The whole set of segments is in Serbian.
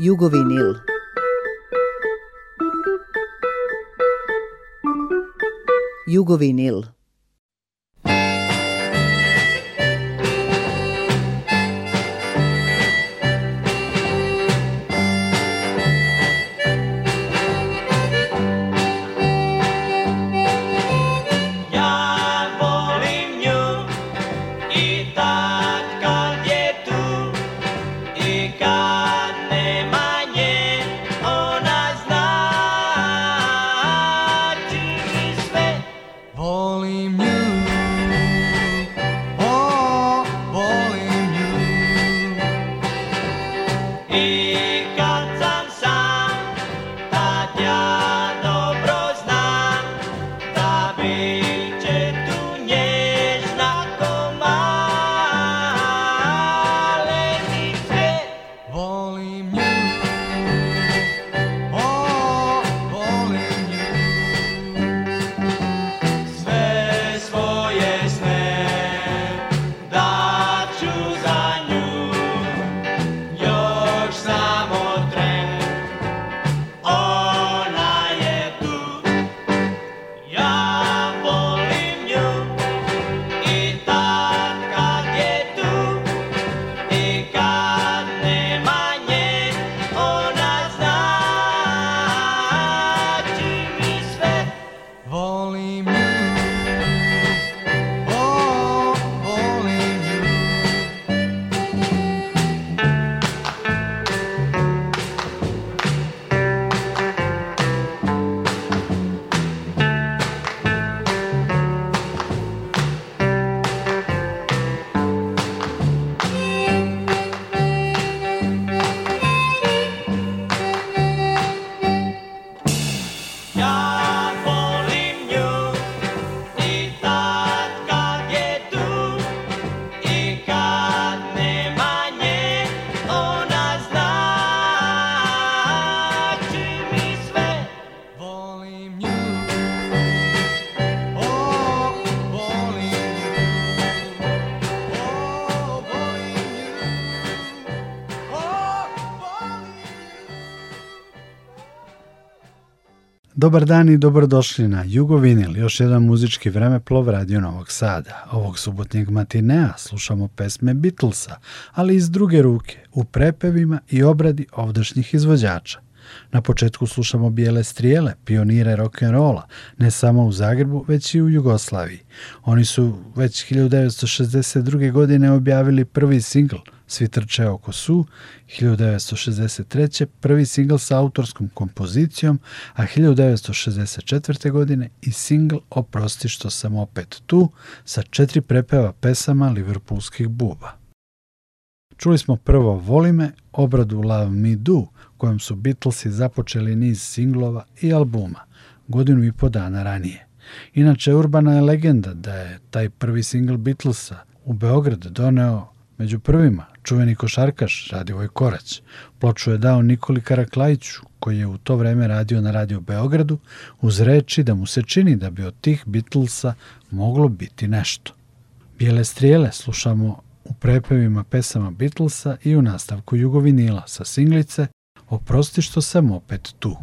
Jugovinil. Jugovinil. Dobar dan i dobrodošli na Jugovinil, još jedan muzički plov Radio Novog Sada. Ovog subotnjeg matinea slušamo pesme Beatlesa, ali iz druge ruke, u prepevima i obradi ovdašnjih izvođača. Na početku slušamo Bijele strijele, pionire rock'n'rolla, ne samo u Zagrebu, već i u Jugoslaviji. Oni su već 1962. godine objavili prvi singl, svi trče oko su, 1963. prvi singl sa autorskom kompozicijom, a 1964. godine i singl Oprosti što sam opet tu sa četiri prepeva pesama Liverpoolskih buba. Čuli smo prvo Volime, obradu Love Me Do, kojom su Beatlesi započeli niz singlova i albuma, godinu i po dana ranije. Inače, urbana je legenda da je taj prvi singl Beatlesa u Beograd doneo Među prvima, čuveni košarkaš Radivoj Korać. Ploču je dao Nikoli Karaklajiću, koji je u to vreme radio na Radio Beogradu, uz reči da mu se čini da bi od tih Beatlesa moglo biti nešto. Bijele strijele slušamo u prepevima pesama Beatlesa i u nastavku Jugovinila sa singlice Oprosti što sam opet tu.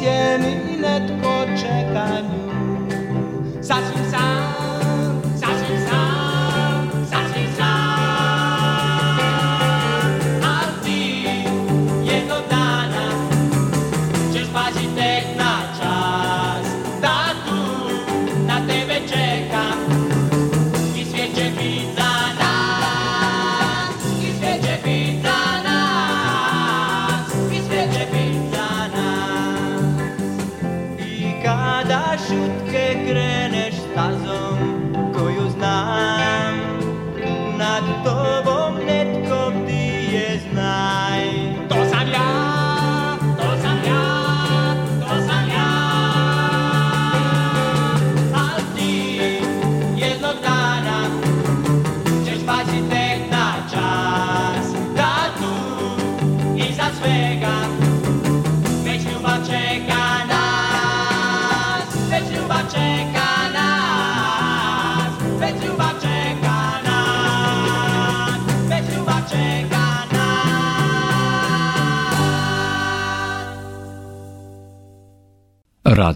jesieni net po czekaniu.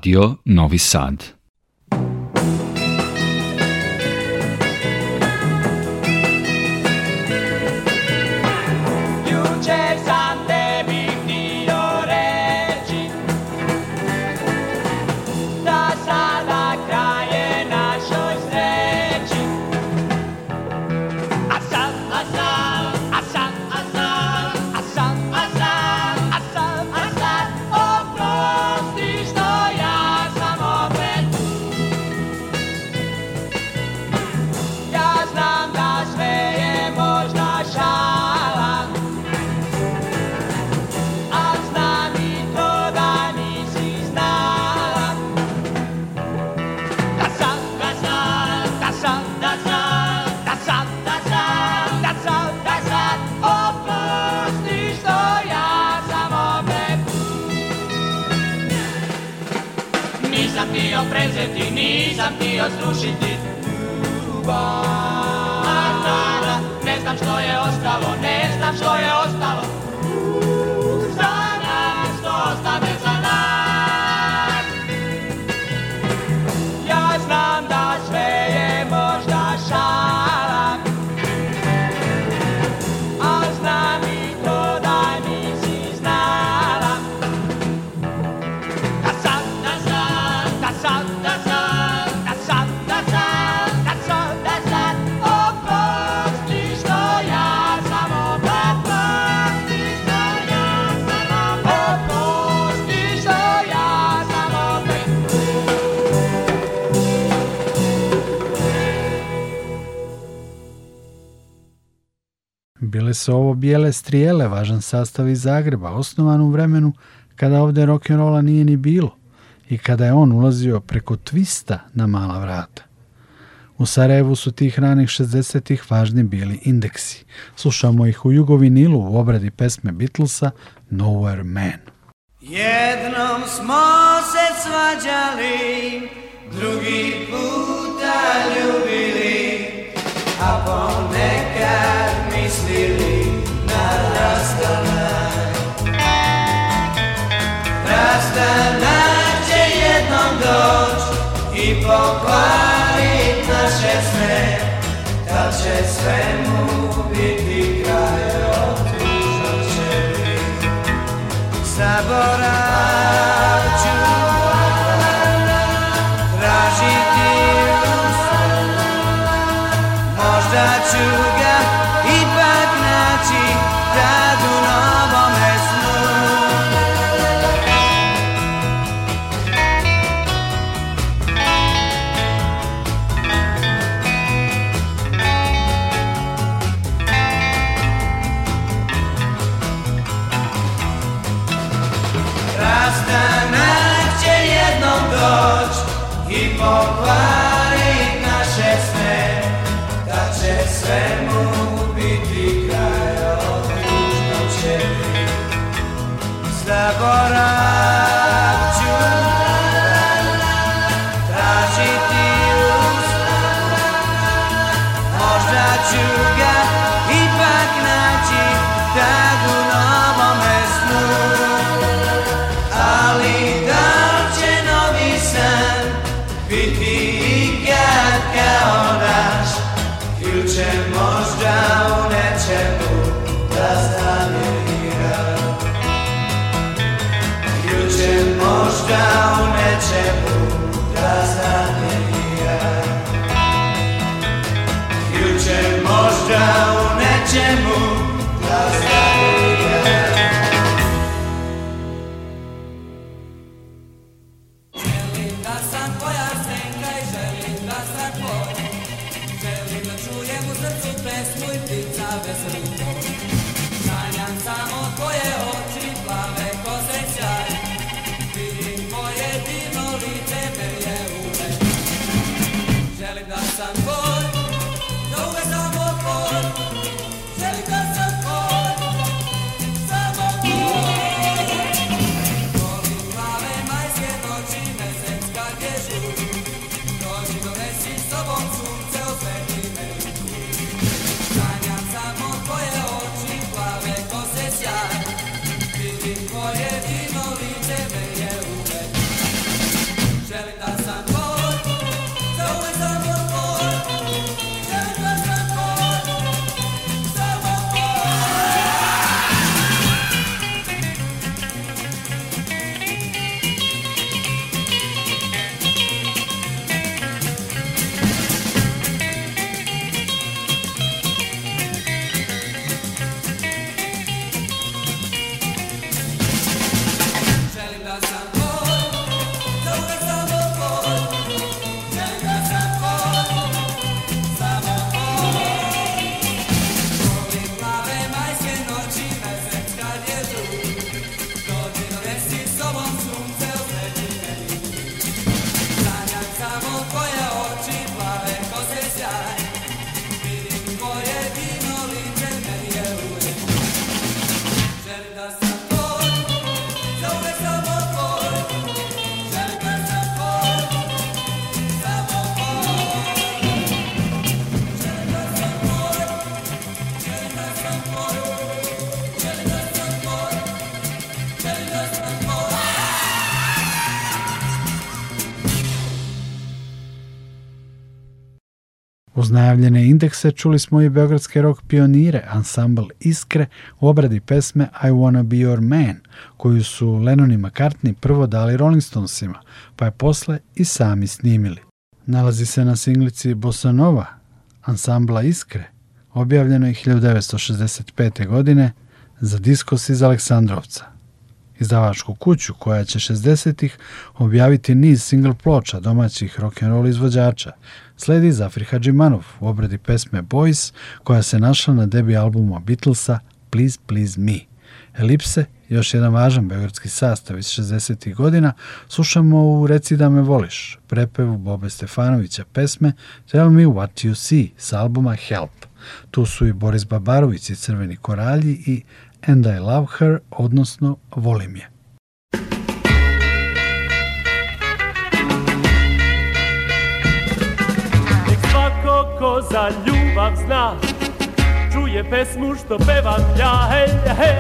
Radio Novi Sad. htio srušiti Ljubav A sada ne znam što je ostalo, ne znam što je ostalo bile su ovo bijele strijele, važan sastav iz Zagreba, osnovan u vremenu kada ovdje rock'n'rolla nije ni bilo i kada je on ulazio preko twista na mala vrata. U Sarajevu su tih ranih 60-ih važni bili indeksi. Slušamo ih u Jugovinilu u obradi pesme Beatlesa Nowhere Man. Jednom smo se svađali svemu Jemu najavljene indekse čuli smo i beogradske rock pionire ansambl Iskre u obradi pesme I Wanna Be Your Man, koju su Lennon i McCartney prvo dali Rolling Stonesima, pa je posle i sami snimili. Nalazi se na singlici Bossa Nova, ansambla Iskre, objavljeno je 1965. godine za diskos iz Aleksandrovca izdavačku kuću koja će 60-ih objaviti niz single ploča domaćih rock'n'roll izvođača. Sledi Zafir Hadžimanov u obradi pesme Boys koja se našla na debi albuma Beatlesa Please Please Me. Elipse, još jedan važan beogradski sastav iz 60. ih godina, slušamo u Reci da me voliš, prepevu Bobe Stefanovića pesme Tell me what you see s albuma Help. Tu su i Boris Babarović i Crveni koralji i and I love her, odnosno volim je. svako ko za ljubav zna, čuje pesmu što pevam ja, hej, hej,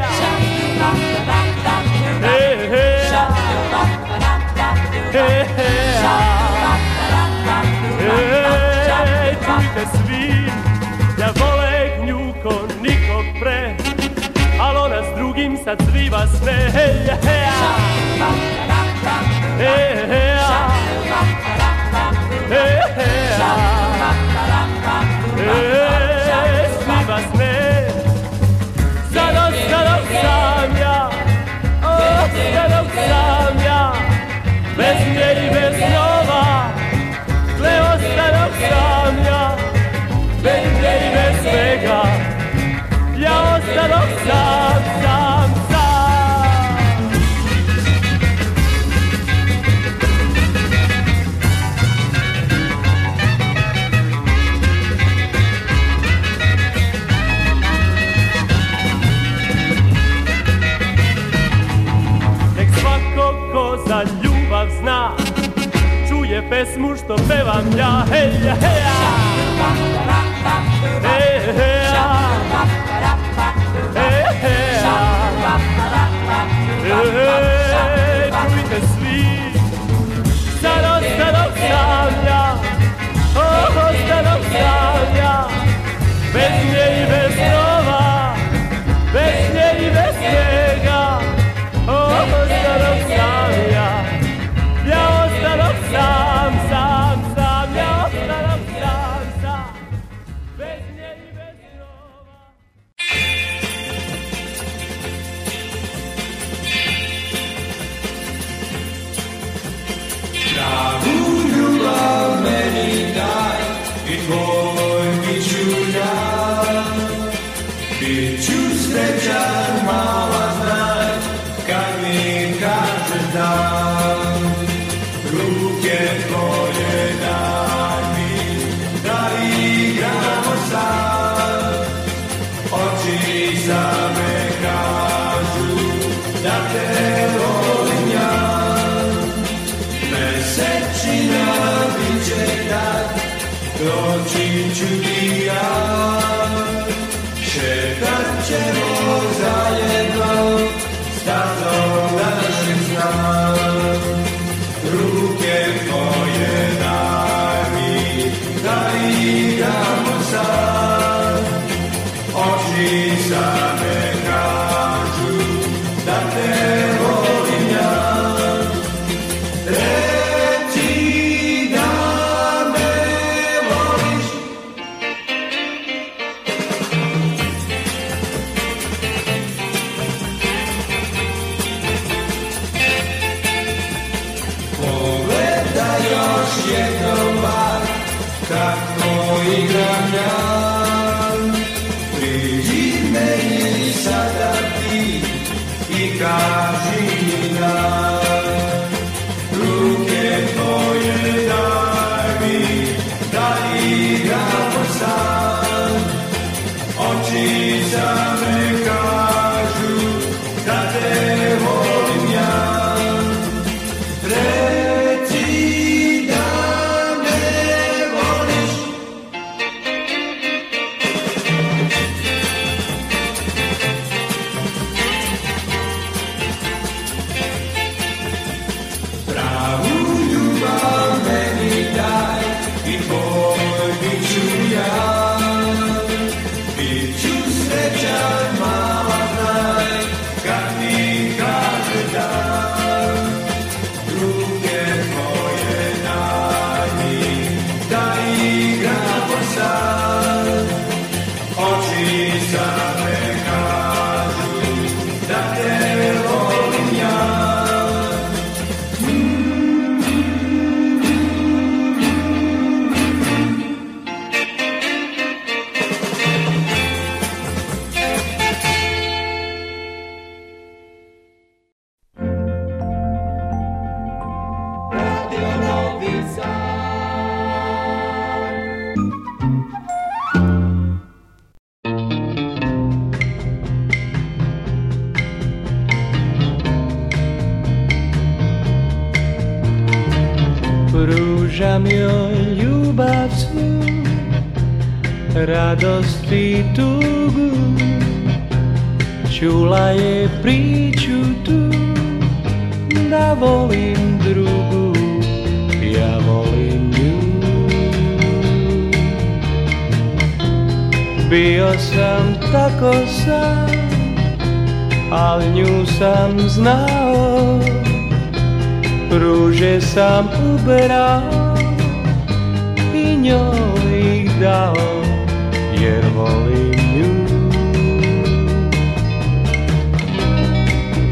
hey, hey, hey, hey, svi, ja hey, hey, hey, nikog hey drugim sad svi vas sve hej, heja. Hej, heja. Hej, heja. Hej, heja. me van ya, hey, hey, hey.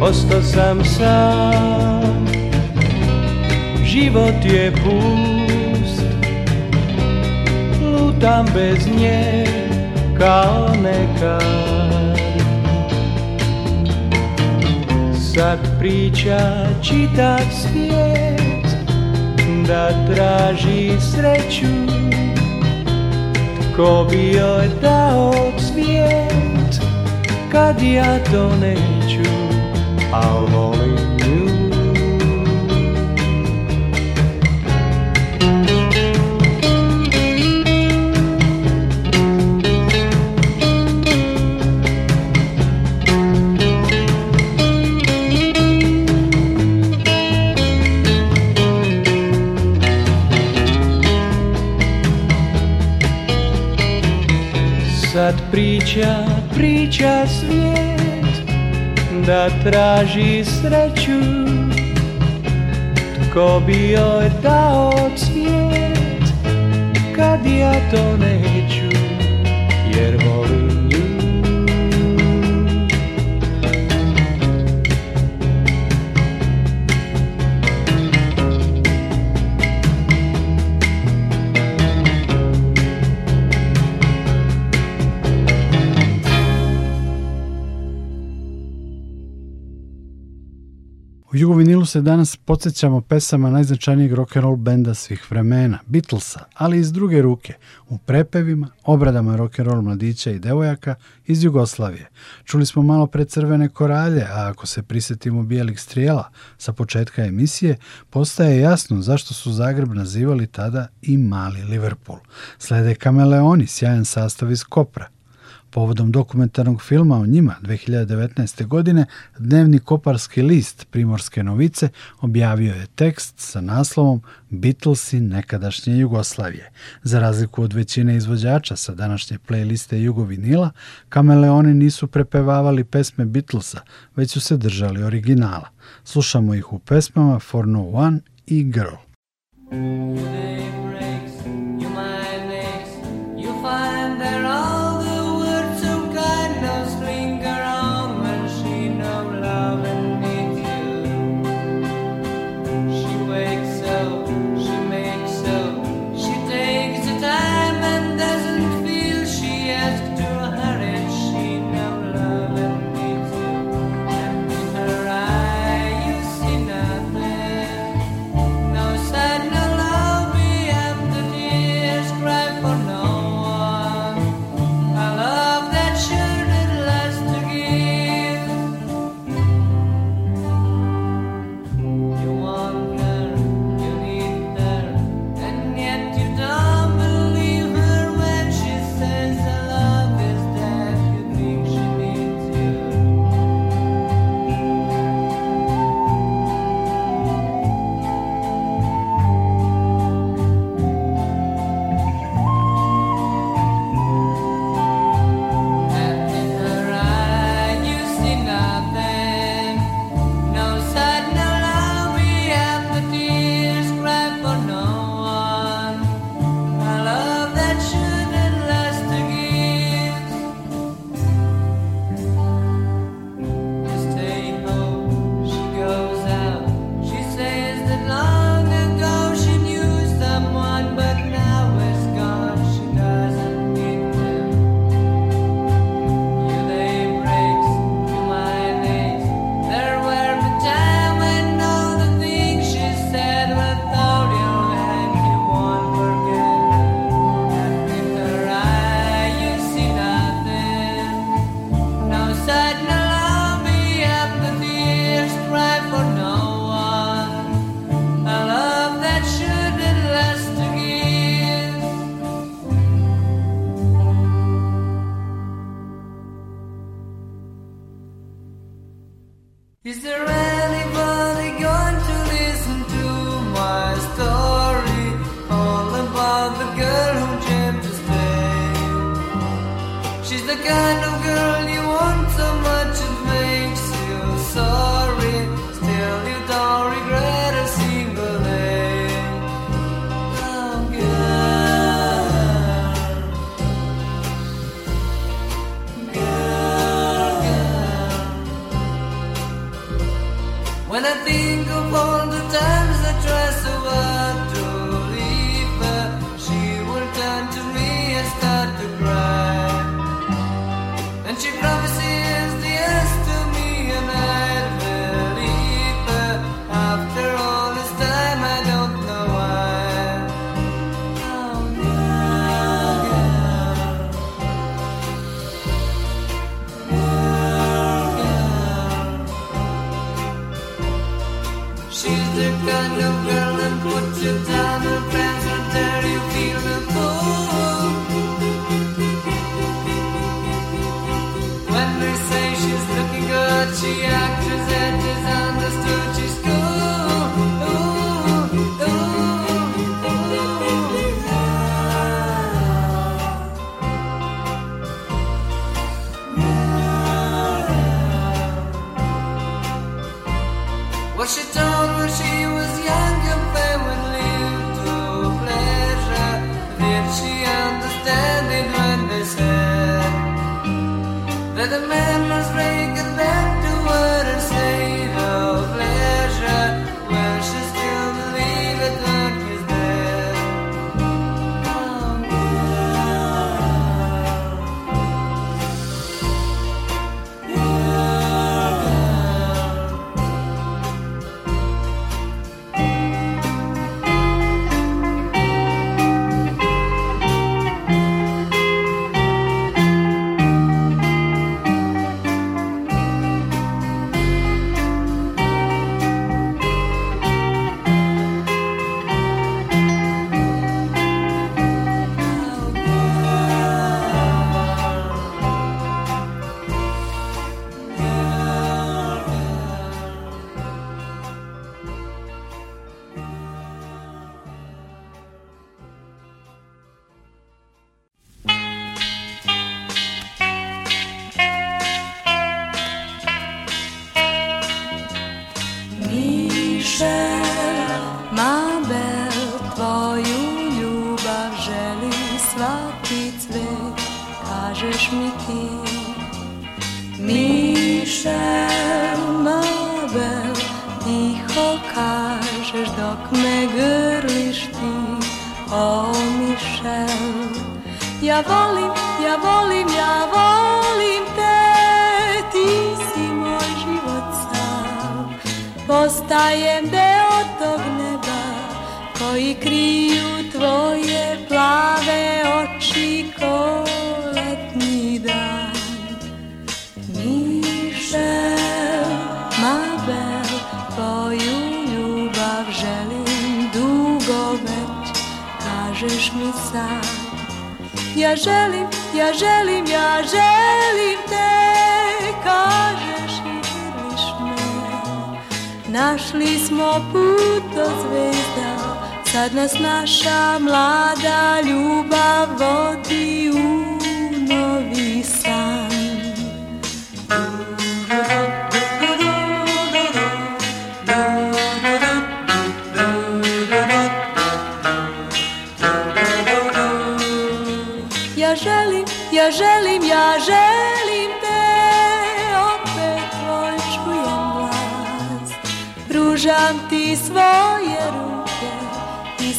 Ostal sam sam Život je pust Lutam bez nje Kao nekad Sad priča čitav svijet Da traži sreću Tko bi joj dao cvijet Kad ja to neću I'll only you. Сад притча, притча свет da traži sreću Tko bi joj dao cvijet Kad ja to neću Jer volim U Jugovinilu se danas podsjećamo pesama najznačajnijeg rock'n'roll benda svih vremena, Beatlesa, ali iz druge ruke, u prepevima, obradama rock'n'roll mladića i devojaka iz Jugoslavije. Čuli smo malo pre crvene koralje, a ako se prisjetimo bijelih strijela sa početka emisije, postaje jasno zašto su Zagreb nazivali tada i mali Liverpool. Slede kameleoni, sjajan sastav iz Kopra, Povodom dokumentarnog filma o njima 2019. godine dnevni koparski list Primorske novice objavio je tekst sa naslovom Beatlesi nekadašnje Jugoslavije. Za razliku od većine izvođača sa današnje playliste Jugovinila, kameleoni nisu prepevavali pesme Beatlesa, već su se držali originala. Slušamo ih u pesmama For No One i Girl.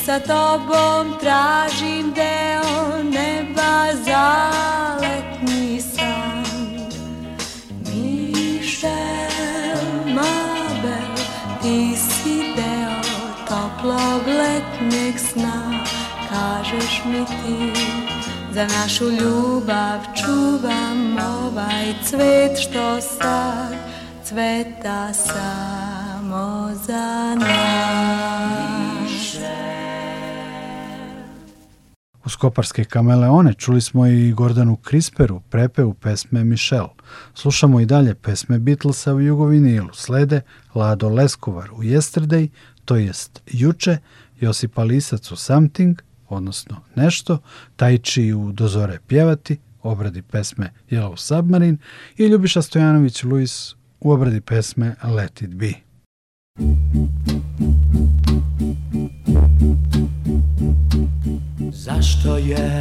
sa tobom tražim deo neba zaletni san Mišel Mabel, ti si deo toplog letnjeg sna Kažeš mi ti za našu ljubav čuvam ovaj cvet što sad cveta samo za nas Uz kameleone čuli smo i Gordanu Krisperu u pesme Michelle. Slušamo i dalje pesme Beatlesa u Jugovinilu. Slede Lado Leskovar u Yesterday, to jest Juče, Josip Alisac u Something, odnosno Nešto, Tajči u Dozore pjevati, obradi pesme Yellow Submarine i Ljubiša Stojanović Luis u obradi pesme Let It Be. Zašto je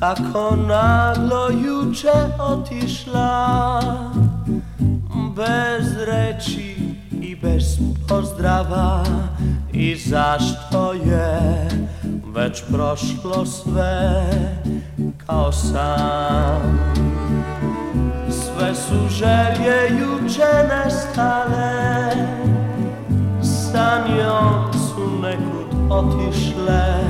tako naglo juče otišla Bez reći i bez pozdrava I zašto je već prošlo sve kao sam sve su želje juče nestale Sa njom su nekud otišle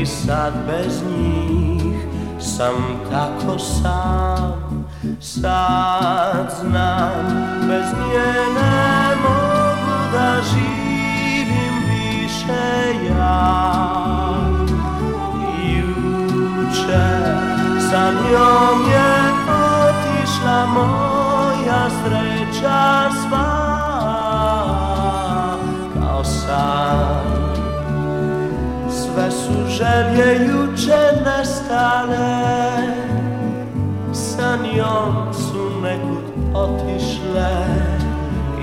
I sad bez njih sam tako sam Sad znam bez nje ne mogu da živim više ja Juče sam njom drzewie jucze na stale Sanion sunekut otišle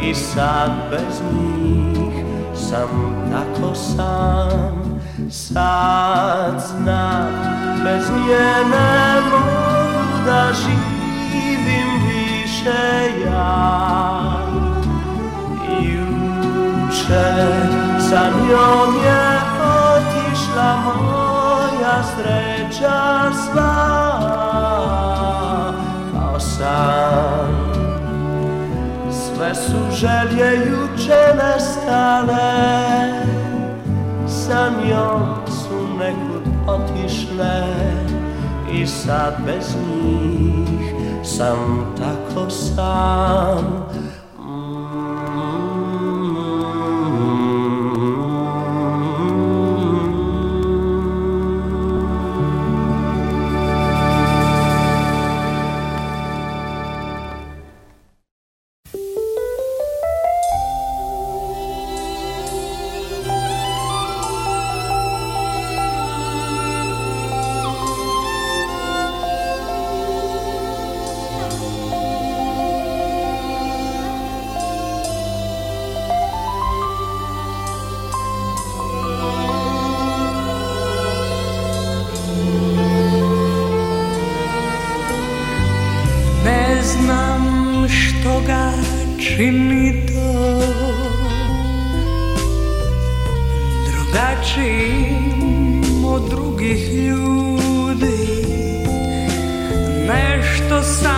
I sad bez nich sam tako sam Sad znam bez nje ne mogu da živim više ja Juče sam jom je Svaka moja sreća sva kao sam Sve su želje juče nestale Sa njom su nekud otišle I sad bez njih sam tako sam Boga čini to od drugih ljudi nešto sam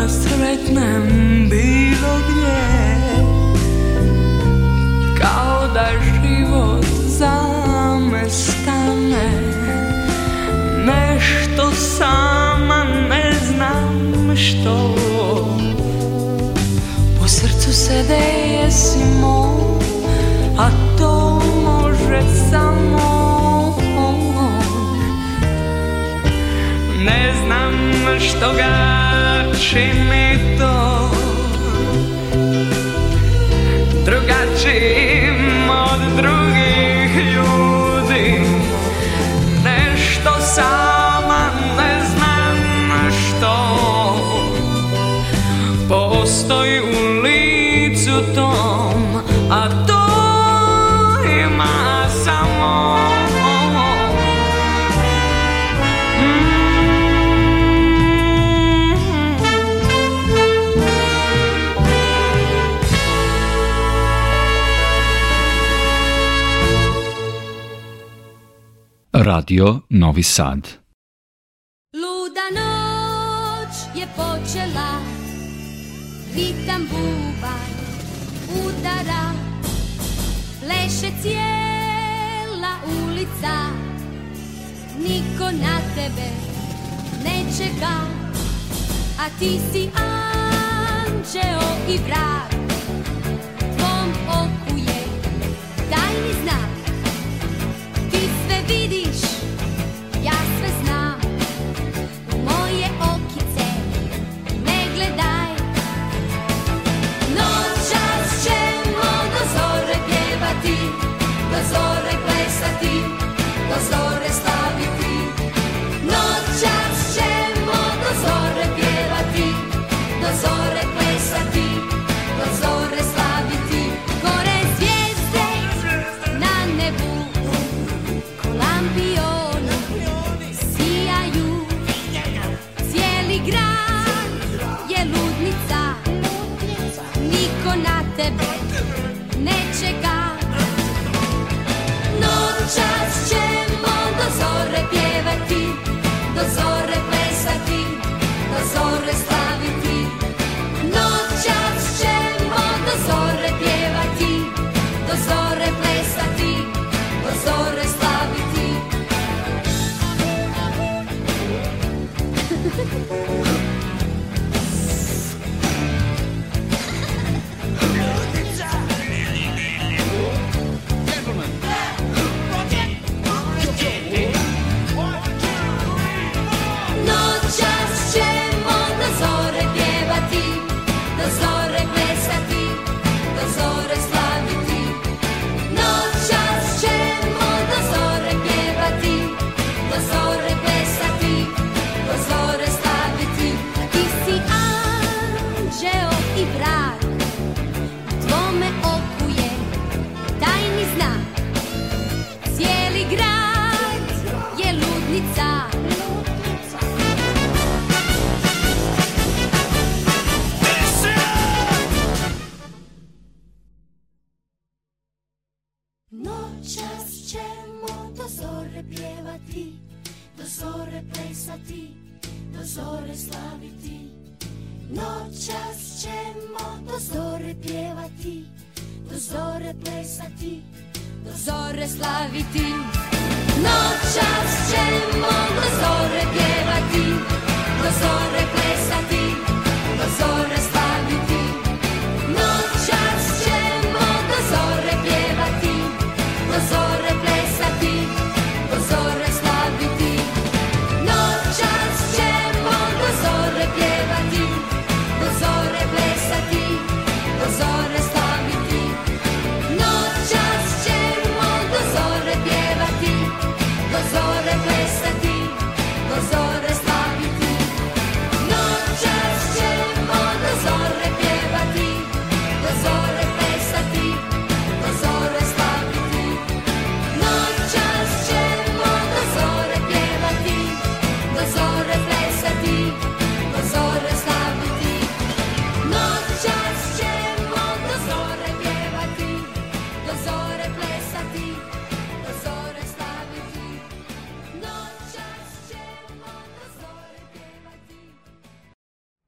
da sretnem bilo gdje Kao da život za me stane Nešto sama ne znam što Po srcu se deje moj što ga čini to drugačije Radio Novi Sad. Luda noć je počela, Vitam buba udara, pleše cijela ulica, niko na tebe ne čeka, a ti si anđeo i vrag, tvom oku je tajni znak. ti. čas ćemo do zore pjevati, do zore plesati, do zore slaviti. Noćas ćemo do zore pjevati, do zore plesati, do zore slaviti. Noćas ćemo do zore pjevati, do zore plesati.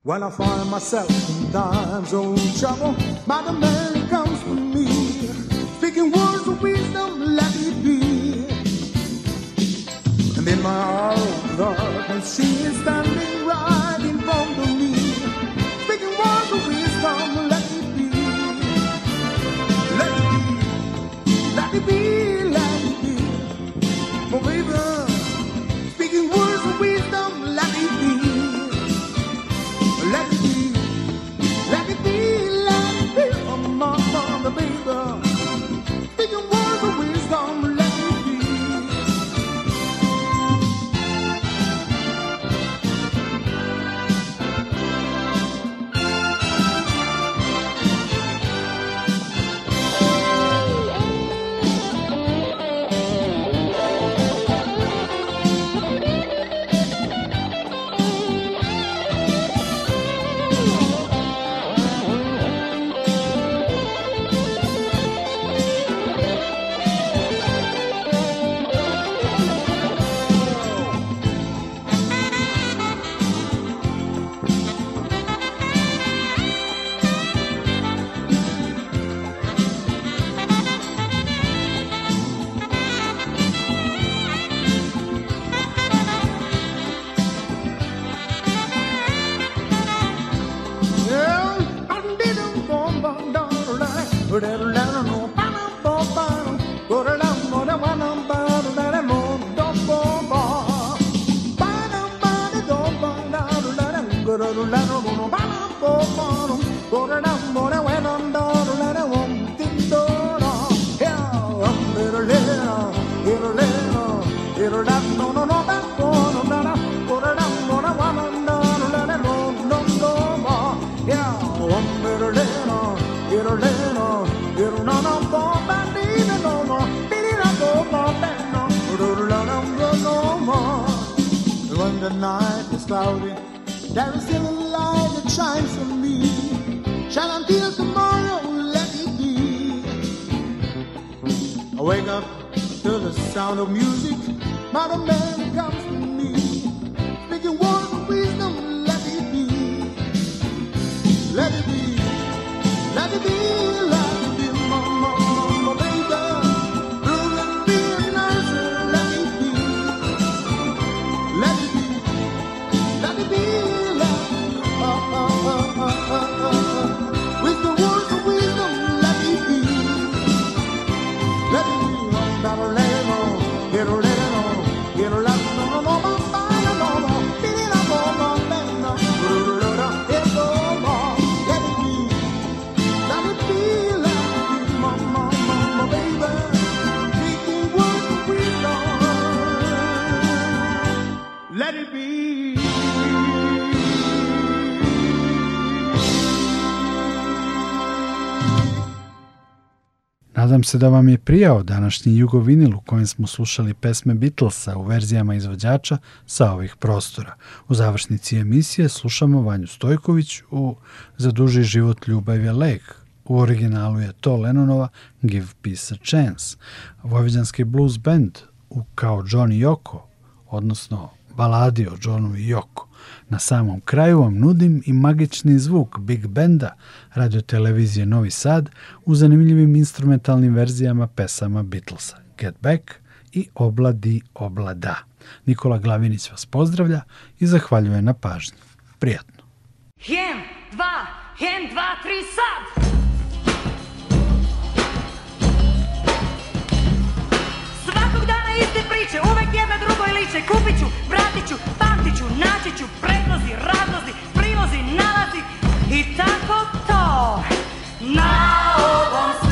When I find myself in time's of trouble, my man comes to me, speaking words of wisdom, let it be. And in my arms, I see it stand night is cloudy, there is still a light that shines on me. Shall until tomorrow let it be. I wake up to the sound of music. Mother man comes Nadam se da vam je prijao današnji vinil u kojem smo slušali pesme Beatlesa u verzijama izvođača sa ovih prostora. U završnici emisije slušamo Vanju Stojković u Zaduži život ljubav je lek. U originalu je to Lenonova Give Peace a Chance. Vojvođanski blues band u kao John Yoko, odnosno baladi o Johnu i Yoko. Na samom kraju vam nudim i magični zvuk Big Benda radiotelevizije Novi Sad u zanimljivim instrumentalnim verzijama pesama Beatlesa Get Back i Obladi Oblada. Nikola Glavinić vas pozdravlja i zahvaljuje na pažnji. Prijatno. Jem, dva, jem, dva, tri, sad! Svakog dana iste priče, uvek jedno drugoj liče, kupit ću, pa vrtiću, naći ću predlozi, razlozi, prilozi, nalazi i tako to. Na ovom